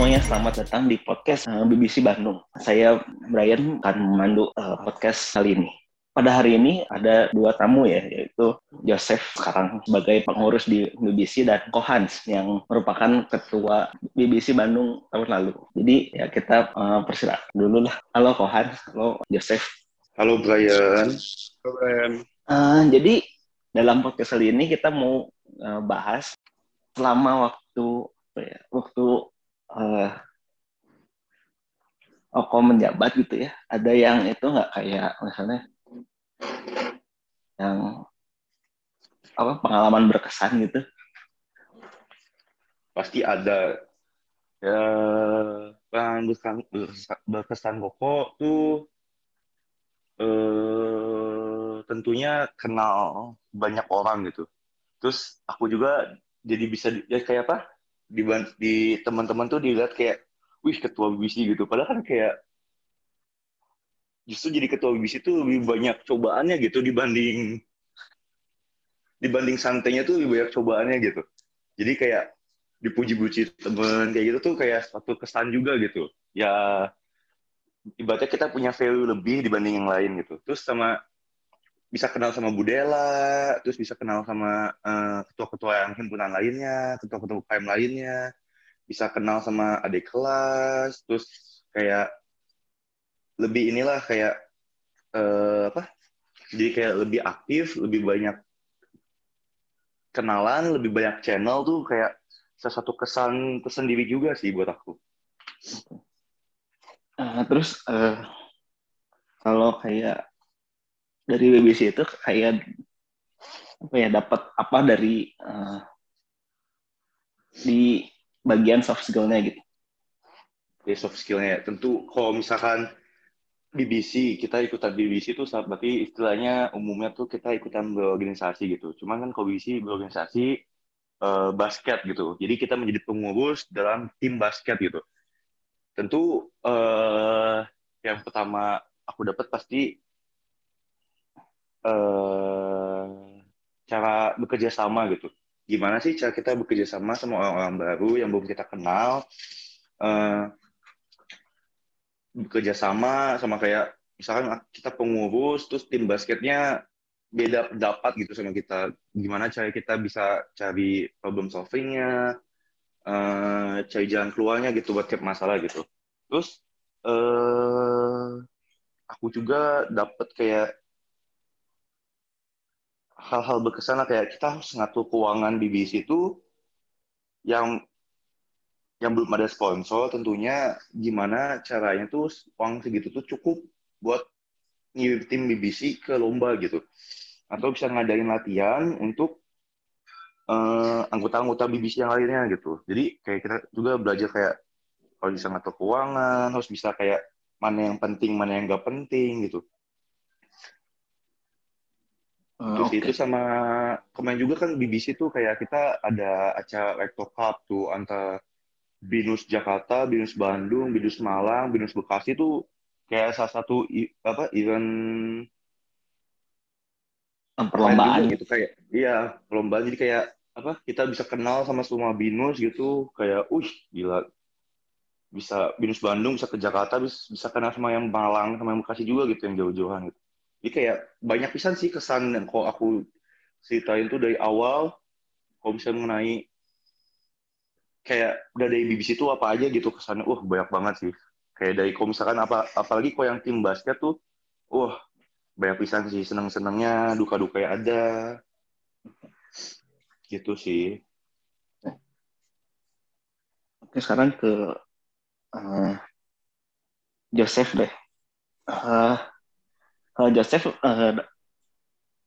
semuanya, selamat datang di podcast uh, BBC Bandung. Saya Brian akan memandu uh, podcast kali ini. Pada hari ini ada dua tamu ya, yaitu Joseph sekarang sebagai pengurus di BBC dan Kohans yang merupakan ketua BBC Bandung tahun lalu. Jadi ya kita uh, persilakan dulu lah. Halo Kohans, halo Joseph. Halo Brian. Halo Brian. Uh, jadi dalam podcast kali ini kita mau uh, bahas selama waktu ya, waktu uh, Oko menjabat gitu ya, ada yang itu nggak kayak misalnya yang apa pengalaman berkesan gitu? Pasti ada ya berkesan, berkesan Koko tuh eh, tentunya kenal banyak orang gitu. Terus aku juga jadi bisa ya kayak apa? Di, di teman-teman tuh dilihat kayak wih ketua BBC gitu. Padahal kan kayak justru jadi ketua BBC tuh lebih banyak cobaannya gitu dibanding dibanding santainya tuh lebih banyak cobaannya gitu. Jadi kayak dipuji-puji temen kayak gitu tuh kayak satu kesan juga gitu. Ya ibaratnya kita punya value lebih dibanding yang lain gitu. Terus sama bisa kenal sama Budela, terus bisa kenal sama uh, ketua-ketua yang himpunan lainnya, ketua-ketua UKM lainnya, bisa kenal sama adik kelas, terus kayak lebih inilah kayak uh, apa? Jadi kayak lebih aktif, lebih banyak kenalan, lebih banyak channel tuh kayak salah satu kesan tersendiri juga sih buat aku. Uh, terus uh, kalau kayak dari BBC itu kayak apa ya dapat apa dari uh, di bagian soft skillnya gitu. Di soft skillnya tentu kalau misalkan BBC kita ikutan BBC itu berarti istilahnya umumnya tuh kita ikutan berorganisasi gitu. Cuman kan kalau BBC berorganisasi uh, basket gitu. Jadi kita menjadi pengurus dalam tim basket gitu. Tentu uh, yang pertama aku dapat pasti uh, cara bekerja sama gitu. Gimana sih cara kita bekerja sama sama orang-orang baru yang belum kita kenal, uh, bekerja sama sama kayak misalkan kita pengurus, terus tim basketnya beda pendapat gitu sama kita. Gimana cara kita bisa cari problem solvingnya, uh, cari jalan keluarnya gitu buat tiap masalah gitu. Terus uh, aku juga dapat kayak hal-hal berkesan kayak kita harus ngatur keuangan BBC itu yang yang belum ada sponsor tentunya gimana caranya tuh uang segitu tuh cukup buat ngirim tim BBC ke lomba gitu. Atau bisa ngadain latihan untuk uh, anggota-anggota BBC yang lainnya gitu. Jadi kayak kita juga belajar kayak harus bisa ngatur keuangan harus bisa kayak mana yang penting mana yang nggak penting gitu Uh, Terus okay. itu sama kemarin juga kan BBC tuh kayak kita ada acara Rector Cup tuh antara Binus Jakarta, Binus Bandung, Binus Malang, Binus Bekasi tuh kayak salah satu apa event perlombaan. gitu kayak iya perlombaan. Jadi kayak apa kita bisa kenal sama semua binus gitu. Kayak uh gila. Bisa binus Bandung bisa ke Jakarta bisa, bisa kenal sama yang Malang sama yang Bekasi juga gitu yang jauh-jauhan gitu jadi kayak banyak pisan sih kesan yang kalau aku ceritain tuh dari awal kalau bisa mengenai kayak udah dari BBC itu apa aja gitu kesannya. Wah banyak banget sih. Kayak dari kalau misalkan apa apalagi kalau yang tim basket tuh wah banyak pisan sih. Seneng senengnya duka duka ya ada. Gitu sih. Oke sekarang ke uh, Joseph deh. Uh, uh, Joseph uh,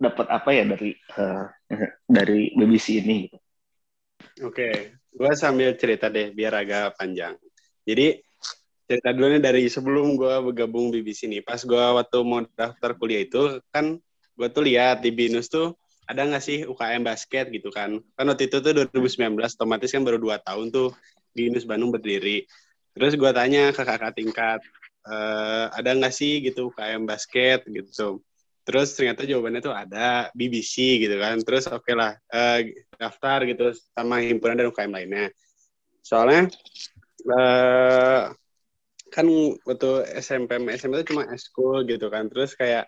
dapat apa ya dari uh, dari BBC ini? Oke, okay. gue sambil cerita deh biar agak panjang. Jadi cerita dulu nih dari sebelum gue bergabung BBC ini. Pas gue waktu mau daftar kuliah itu kan gue tuh lihat di BINUS tuh ada nggak sih UKM basket gitu kan? Kan waktu itu tuh 2019, otomatis kan baru dua tahun tuh BINUS Bandung berdiri. Terus gue tanya ke kakak tingkat, uh, ada nggak sih gitu UKM basket gitu. Terus ternyata jawabannya tuh ada BBC gitu kan. Terus oke okay lah uh, daftar gitu sama himpunan dan UKM lainnya. Soalnya uh, kan waktu SMP SMP itu cuma eskul gitu kan. Terus kayak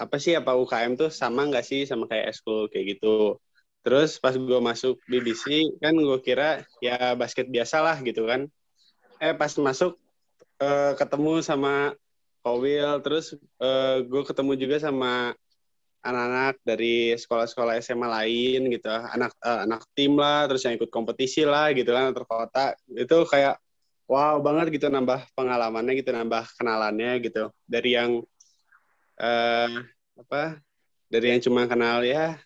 apa sih apa UKM tuh sama nggak sih sama kayak eskul kayak gitu. Terus pas gue masuk BBC kan gue kira ya basket biasa lah gitu kan. Eh pas masuk uh, ketemu sama Kowil terus uh, gue ketemu juga sama anak-anak dari sekolah-sekolah SMA lain gitu. Anak uh, anak tim lah terus yang ikut kompetisi lah gitu kan antar kota. Itu kayak wow banget gitu nambah pengalamannya gitu nambah kenalannya gitu. Dari yang uh, apa dari yang cuma kenal ya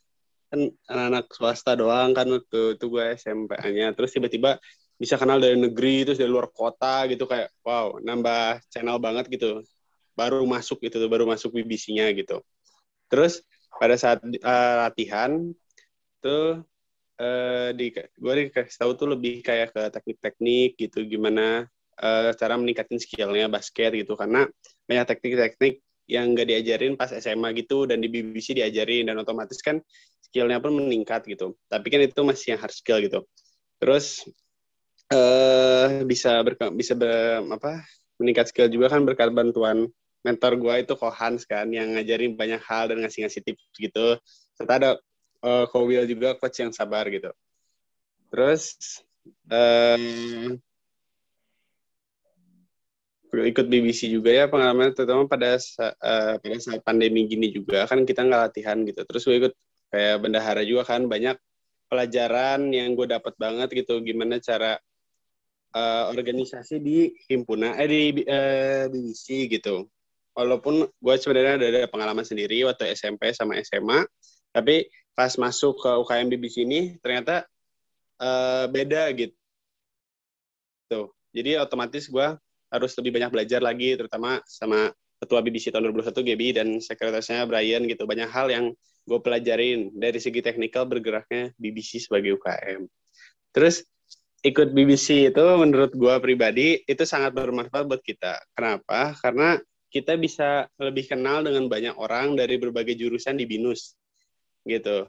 kan anak-anak swasta doang kan waktu itu gue SMP-nya terus tiba-tiba bisa kenal dari negeri terus dari luar kota gitu kayak wow nambah channel banget gitu. Baru masuk gitu baru masuk BBC-nya gitu. Terus pada saat uh, latihan tuh uh, di gue dikasih tahu tuh lebih kayak ke teknik-teknik gitu gimana uh, cara meningkatin skillnya basket gitu. Karena banyak teknik-teknik yang gak diajarin pas SMA gitu dan di BBC diajarin dan otomatis kan skillnya pun meningkat gitu. Tapi kan itu masih yang hard skill gitu. Terus uh, bisa ber, bisa ber, apa meningkat skill juga kan berkat bantuan mentor gue itu Kohans kan yang ngajarin banyak hal dan ngasih-ngasih tips gitu. Serta ada uh, Kowil juga coach yang sabar gitu. Terus um, ikut BBC juga ya pengalaman terutama pada uh, pada saat pandemi gini juga kan kita nggak latihan gitu. Terus gue ikut kayak bendahara juga kan banyak pelajaran yang gue dapat banget gitu gimana cara uh, organisasi di himpunan eh di uh, BBC gitu. Walaupun gue sebenarnya ada, ada pengalaman sendiri waktu SMP sama SMA tapi pas masuk ke UKM di sini ternyata uh, beda gitu. Tuh jadi otomatis gue harus lebih banyak belajar lagi terutama sama ketua BBC tahun 2021 Gaby dan sekretarisnya Brian gitu. Banyak hal yang gue pelajarin. Dari segi teknikal bergeraknya BBC sebagai UKM terus ikut BBC itu menurut gue pribadi itu sangat bermanfaat buat kita. Kenapa? Karena kita bisa lebih kenal dengan banyak orang dari berbagai jurusan di binus gitu.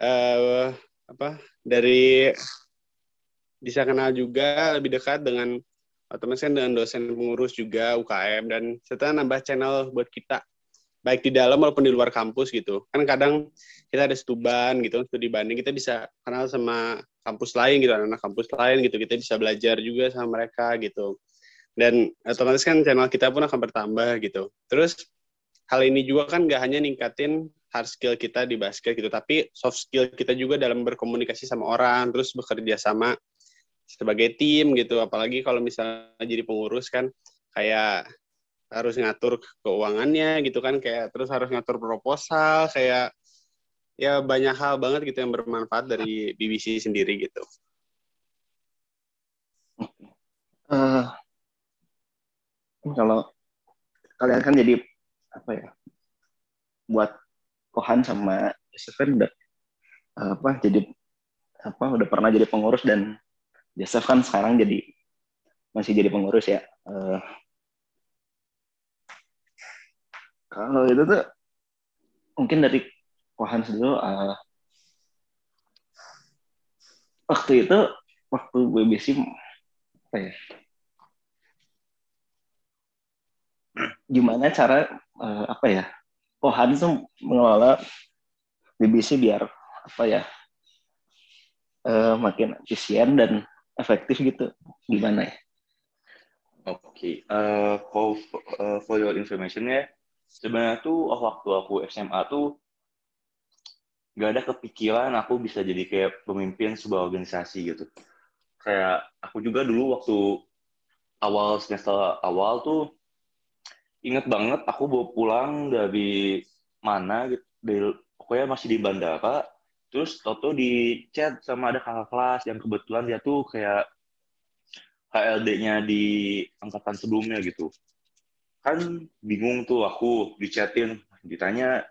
Uh, apa dari bisa kenal juga lebih dekat dengan otomatis kan dengan dosen pengurus juga UKM dan serta nambah channel buat kita baik di dalam maupun di luar kampus gitu. Kan kadang kita ada stuban gitu studi banding kita bisa kenal sama kampus lain gitu anak-anak kampus lain gitu. Kita bisa belajar juga sama mereka gitu. Dan otomatis kan channel kita pun akan bertambah gitu. Terus hal ini juga kan gak hanya ningkatin hard skill kita di basket gitu tapi soft skill kita juga dalam berkomunikasi sama orang terus bekerja sama sebagai tim gitu. Apalagi kalau misalnya jadi pengurus kan kayak harus ngatur keuangannya gitu kan kayak terus harus ngatur proposal kayak ya banyak hal banget gitu yang bermanfaat dari BBC sendiri gitu. Uh, kalau kalian kan jadi apa ya buat Kohan sama Joseph kan udah apa jadi apa udah pernah jadi pengurus dan Joseph kan sekarang jadi masih jadi pengurus ya uh, kalau itu tuh mungkin dari Kohan dulu uh, waktu itu waktu BBC apa ya gimana cara uh, apa ya Kohan tuh mengelola BBC biar apa ya uh, makin efisien dan efektif gitu gimana ya? Oke, okay. uh, for, uh, for your information ya, sebenarnya tuh waktu aku SMA tuh gak ada kepikiran aku bisa jadi kayak pemimpin sebuah organisasi gitu. Kayak aku juga dulu waktu awal semester awal tuh inget banget aku bawa pulang dari mana gitu dari pokoknya masih di bandara terus Toto di chat sama ada kakak kelas yang kebetulan dia tuh kayak HLD-nya di angkatan sebelumnya gitu kan bingung tuh aku di chatin ditanya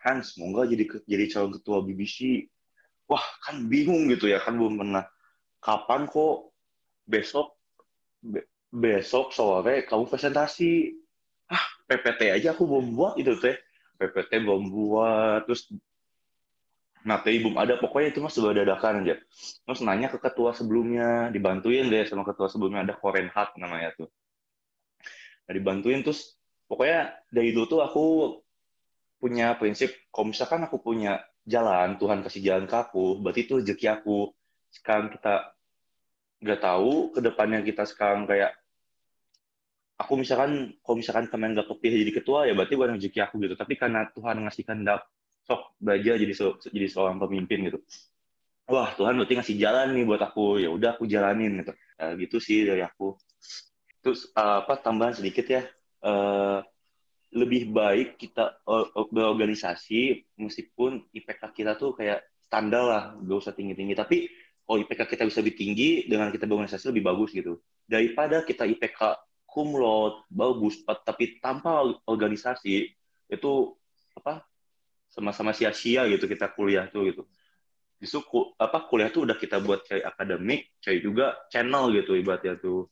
Hans mau nggak jadi jadi calon ketua BBC wah kan bingung gitu ya kan belum pernah. Kapan kok? Besok be besok sore kamu presentasi. Ah PPT aja aku belum buat itu teh. PPT belum buat terus TI belum ada, pokoknya itu mas sudah dadakan aja. Terus nanya ke ketua sebelumnya, dibantuin deh sama ketua sebelumnya, ada Korenhat namanya tuh. Nah, dibantuin terus, pokoknya dari dulu tuh aku punya prinsip, kalau misalkan aku punya jalan, Tuhan kasih jalan ke aku, berarti itu rezeki aku. Sekarang kita nggak tahu, ke depannya kita sekarang kayak, aku misalkan, kalau misalkan kemarin nggak kepilih jadi ketua, ya berarti bukan rezeki aku gitu. Tapi karena Tuhan ngasih kehendak sok belajar jadi jadi seorang pemimpin gitu wah Tuhan berarti ngasih jalan nih buat aku ya udah aku jalanin gitu uh, gitu sih dari aku terus uh, apa tambahan sedikit ya. Uh, lebih baik kita berorganisasi meskipun IPK kita tuh kayak standar lah gak usah tinggi tinggi tapi kalau IPK kita bisa lebih tinggi dengan kita berorganisasi lebih bagus gitu. Daripada kita IPK kumlot bagus tapi tanpa organisasi itu apa sama-sama sia-sia gitu kita kuliah tuh gitu. Justru apa kuliah tuh udah kita buat cari akademik cari juga channel gitu ibaratnya tuh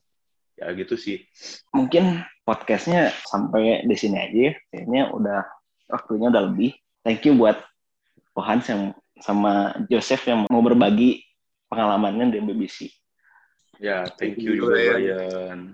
ya gitu sih. Mungkin podcastnya sampai di sini aja. Ya. kayaknya udah waktunya udah lebih. Thank you buat Pohans yang sama Joseph yang mau berbagi pengalamannya di BBC ya thank you juga Ryan